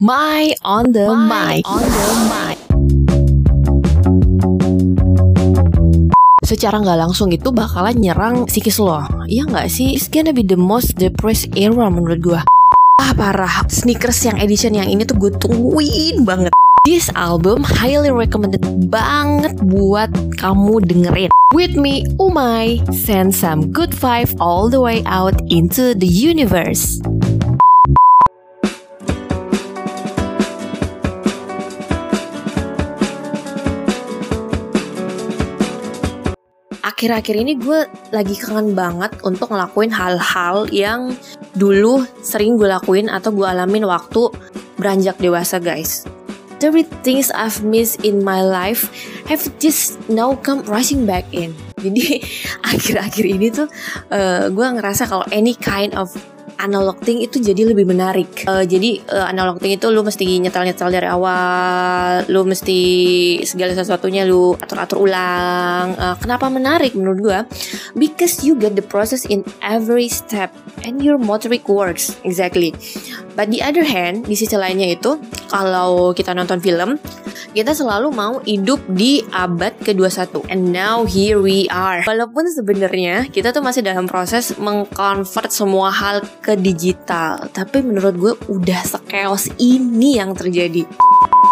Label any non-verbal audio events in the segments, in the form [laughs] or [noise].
My on the mic. On the mic. Secara nggak langsung itu bakalan nyerang psikis lo. Iya nggak sih? It's gonna be the most depressed era menurut gua. Ah parah, sneakers yang edition yang ini tuh gue tungguin banget. This album highly recommended banget buat kamu dengerin. With me, Umay, send some good vibe all the way out into the universe. Akhir-akhir ini gue lagi kangen banget untuk ngelakuin hal-hal yang dulu sering gue lakuin atau gue alamin waktu beranjak dewasa guys. The things I've missed in my life have just now come rushing back in. Jadi [laughs] akhir-akhir ini tuh uh, gue ngerasa kalau any kind of analog thing itu jadi lebih menarik. Uh, jadi uh, analog thing itu lu mesti nyetel-nyetel dari awal, lu mesti segala sesuatunya lu atur-atur ulang. Uh, kenapa menarik menurut gua? Because you get the process in every step and your motoric works exactly. But the other hand, di sisi lainnya itu kalau kita nonton film, kita selalu mau hidup di abad ke-21. And now here we are. Walaupun sebenarnya kita tuh masih dalam proses mengconvert semua hal ke digital, tapi menurut gue udah sekeos ini yang terjadi.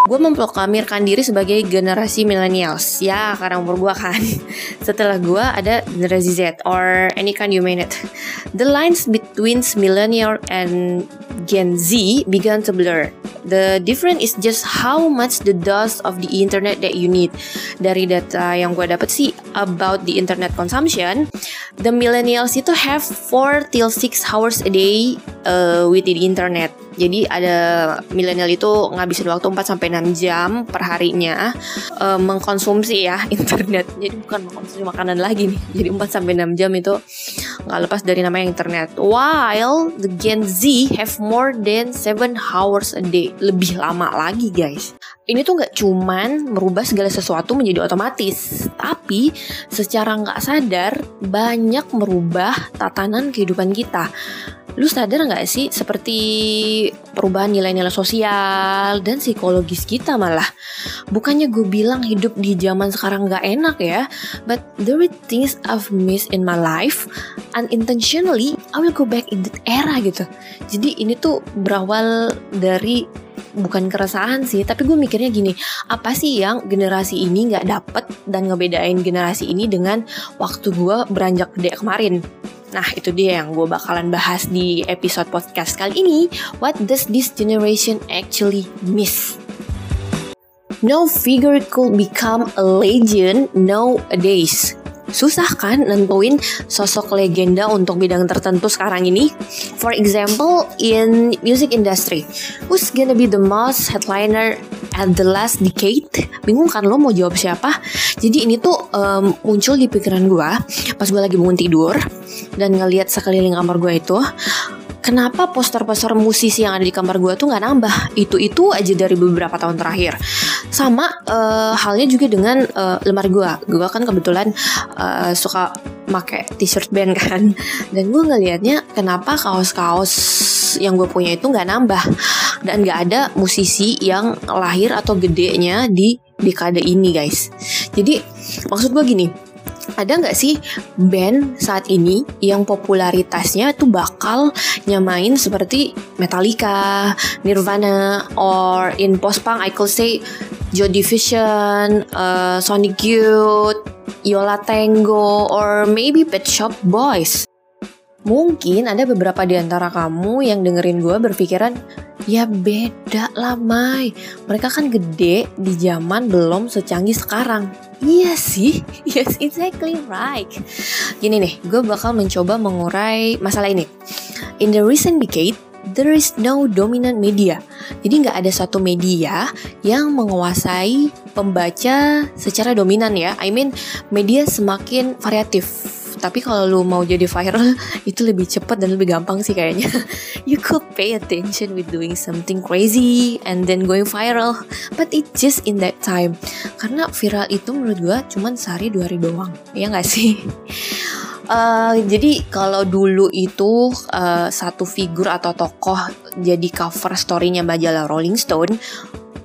Gue memproklamirkan diri sebagai generasi millennials. Ya karena umur gue kan. [laughs] Setelah gue ada generasi Z or any kind you mean it. The lines between millennial and Gen Z began to blur the difference is just how much the dose of the internet that you need. Dari data yang gue dapet sih about the internet consumption the millennials itu have 4 till 6 hours a day uh, with the internet jadi ada milenial itu ngabisin waktu 4 sampai 6 jam per harinya uh, mengkonsumsi ya [laughs] internet. Jadi bukan mengkonsumsi makanan lagi nih. Jadi 4 sampai 6 jam itu nggak lepas dari namanya internet. While the Gen Z have more than 7 hours a day. Lebih lama lagi guys. Ini tuh nggak cuman merubah segala sesuatu menjadi otomatis, tapi secara nggak sadar banyak merubah tatanan kehidupan kita lu sadar nggak sih seperti perubahan nilai-nilai sosial dan psikologis kita malah? Bukannya gue bilang hidup di zaman sekarang nggak enak ya but there are things I've missed in my life unintentionally I will go back in that era gitu. Jadi ini tuh berawal dari bukan keresahan sih tapi gue mikirnya gini apa sih yang generasi ini nggak dapet dan ngebedain generasi ini dengan waktu gue beranjak gede kemarin Nah itu dia yang gue bakalan bahas di episode podcast kali ini What does this generation actually miss? No figure could become a legend nowadays Susah kan nentuin sosok legenda untuk bidang tertentu sekarang ini? For example, in music industry, who's gonna be the most headliner at the last decade? Bingung kan lo mau jawab siapa? Jadi ini tuh um, muncul di pikiran gue pas gue lagi bangun tidur dan ngeliat sekeliling kamar gue itu kenapa poster-poster musisi yang ada di kamar gue tuh nggak nambah? Itu itu aja dari beberapa tahun terakhir. Sama uh, halnya juga dengan uh, lemari gue gue kan kebetulan uh, suka make t-shirt band kan. Dan gue ngelihatnya kenapa kaos-kaos yang gue punya itu nggak nambah? Dan nggak ada musisi yang lahir atau gedenya di dekade ini guys. Jadi maksud gue gini ada nggak sih band saat ini yang popularitasnya tuh bakal nyamain seperti Metallica, Nirvana, or in post punk I could say Joy Division, uh, Sonic Youth, Yola Tango, or maybe Pet Shop Boys. Mungkin ada beberapa di antara kamu yang dengerin gue berpikiran, ya beda lah Mai. Mereka kan gede di zaman belum secanggih sekarang. Iya sih, [laughs] yes exactly right. Gini nih, gue bakal mencoba mengurai masalah ini. In the recent decade, there is no dominant media. Jadi nggak ada satu media yang menguasai pembaca secara dominan ya. I mean, media semakin variatif tapi kalau lu mau jadi viral [laughs] itu lebih cepat dan lebih gampang sih kayaknya. [laughs] You could pay attention with doing something crazy and then going viral. But it just in that time. Karena viral itu menurut gue cuman sehari dua hari doang. Ya nggak sih? Uh, [laughs] jadi kalau dulu itu uh, satu figur atau tokoh jadi cover storynya majalah Rolling Stone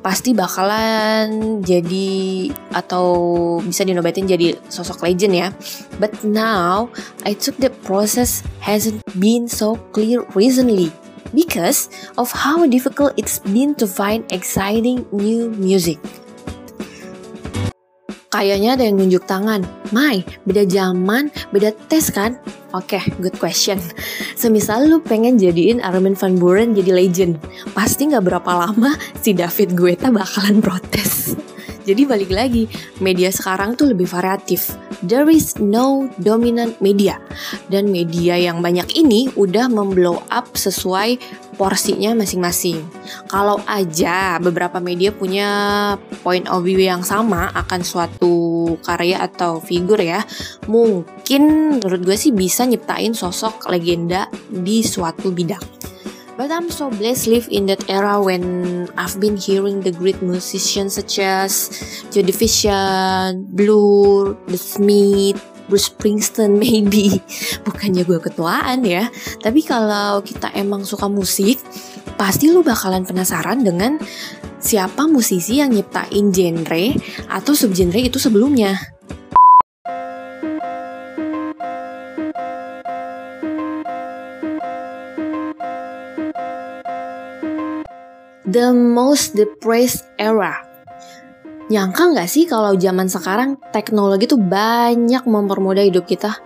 pasti bakalan jadi atau bisa dinobatin jadi sosok legend ya. But now I took the process hasn't been so clear recently because of how difficult it's been to find exciting new music. Kayaknya ada yang nunjuk tangan. Mai, beda zaman, beda tes kan? Oke, okay, good question. Semisal lu pengen jadiin Armin van Buren jadi legend, pasti nggak berapa lama si David Guetta bakalan protes. Jadi balik lagi, media sekarang tuh lebih variatif. There is no dominant media. Dan media yang banyak ini udah memblow up sesuai porsinya masing-masing. Kalau aja beberapa media punya point of view yang sama akan suatu karya atau figur ya, mungkin menurut gue sih bisa nyiptain sosok legenda di suatu bidang. But I'm so blessed live in that era when I've been hearing the great musicians such as Joy Division, Blur, The Smith, Bruce Springsteen [laughs] maybe. Bukannya gue ketuaan ya, tapi kalau kita emang suka musik, pasti lu bakalan penasaran dengan siapa musisi yang nyiptain genre atau subgenre itu sebelumnya. The most depressed era. Nyangka nggak sih kalau zaman sekarang teknologi tuh banyak mempermudah hidup kita?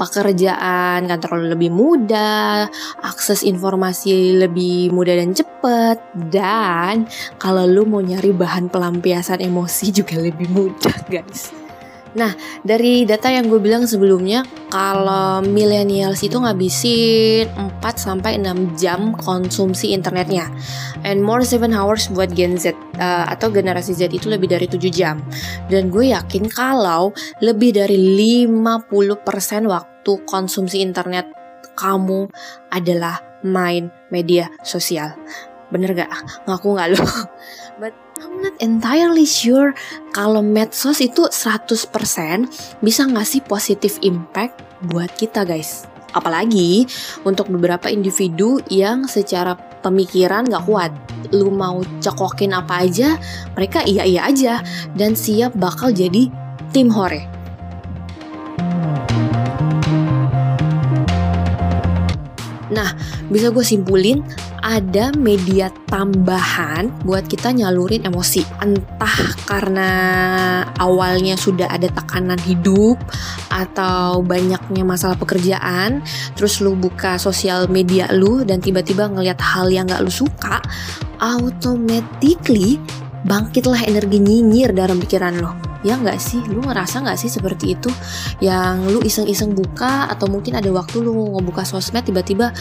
Pekerjaan kan terlalu lebih mudah, akses informasi lebih mudah dan cepet, dan kalau lu mau nyari bahan pelampiasan emosi [laughs] juga lebih mudah guys. Nah, dari data yang gue bilang sebelumnya, kalau millennials itu ngabisin 4 sampai 6 jam konsumsi internetnya. And more 7 hours buat Gen Z uh, atau generasi Z itu lebih dari 7 jam. Dan gue yakin kalau lebih dari 50% waktu konsumsi internet kamu adalah main media sosial. Bener gak? Ngaku gak lo? [laughs] But I'm not entirely sure kalau medsos itu 100% bisa ngasih positif impact buat kita guys. Apalagi untuk beberapa individu yang secara pemikiran gak kuat. Lu mau cekokin apa aja, mereka iya-iya aja dan siap bakal jadi tim hore. Nah, bisa gue simpulin ada media tambahan buat kita nyalurin emosi. Entah karena awalnya sudah ada tekanan hidup atau banyaknya masalah pekerjaan, terus lu buka sosial media lu dan tiba-tiba ngelihat hal yang gak lu suka, automatically bangkitlah energi nyinyir dalam pikiran lo ya nggak sih? Lu ngerasa nggak sih seperti itu? Yang lu iseng-iseng buka atau mungkin ada waktu lu ngebuka sosmed tiba-tiba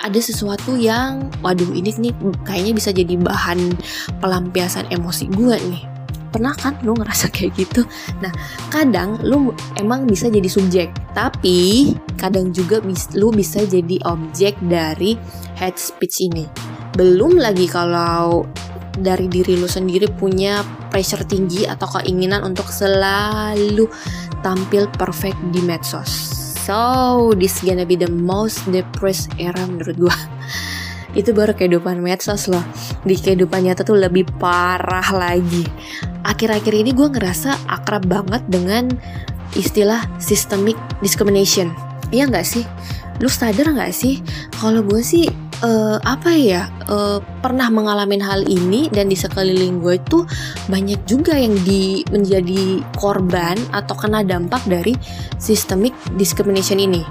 ada sesuatu yang waduh ini nih kayaknya bisa jadi bahan pelampiasan emosi gue nih. Pernah kan lu ngerasa [laughs] kayak gitu? Nah kadang lu emang bisa jadi subjek tapi kadang juga bis, lu bisa jadi objek dari head speech ini. Belum lagi kalau dari diri lu sendiri punya pressure tinggi atau keinginan untuk selalu tampil perfect di medsos. So, this gonna be the most depressed era menurut gue. [laughs] Itu baru kehidupan medsos loh. Di kehidupan nyata tuh lebih parah lagi. Akhir-akhir ini gue ngerasa akrab banget dengan istilah systemic discrimination. Iya nggak sih? Lu sadar nggak sih? Kalau gue sih uh, apa ya uh, pernah mengalami hal ini dan di sekeliling gue itu banyak juga yang di menjadi korban atau kena dampak dari systemic discrimination ini.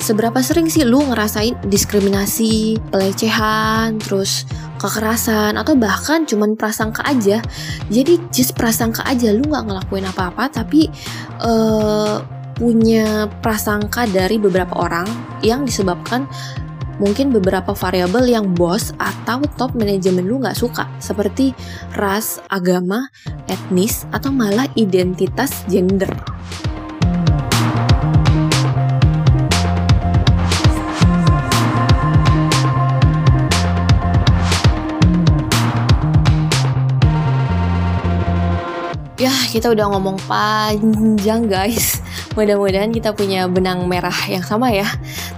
Seberapa sering sih lu ngerasain diskriminasi, pelecehan, terus kekerasan atau bahkan cuman prasangka aja. Jadi just prasangka aja lu nggak ngelakuin apa-apa tapi uh, punya prasangka dari beberapa orang yang disebabkan mungkin beberapa variabel yang bos atau top manajemen lu nggak suka, seperti ras, agama, etnis, atau malah identitas gender. Ya, kita udah ngomong panjang guys Mudah-mudahan kita punya benang merah yang sama ya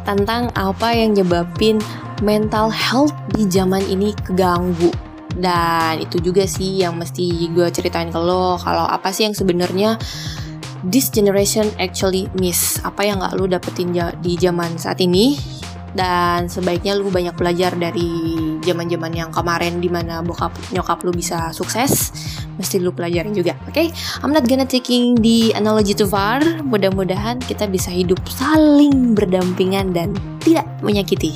tentang apa yang nyebabin mental health di zaman ini keganggu. Dan itu juga sih yang mesti gue ceritain ke lo kalau apa sih yang sebenarnya this generation actually miss? Apa yang gak lo dapetin di zaman saat ini? Dan sebaiknya lu banyak belajar dari zaman-zaman yang kemarin di mana bokap nyokap lu bisa sukses mesti lu pelajarin juga oke okay? I'm not gonna taking the analogy too far mudah-mudahan kita bisa hidup saling berdampingan dan tidak menyakiti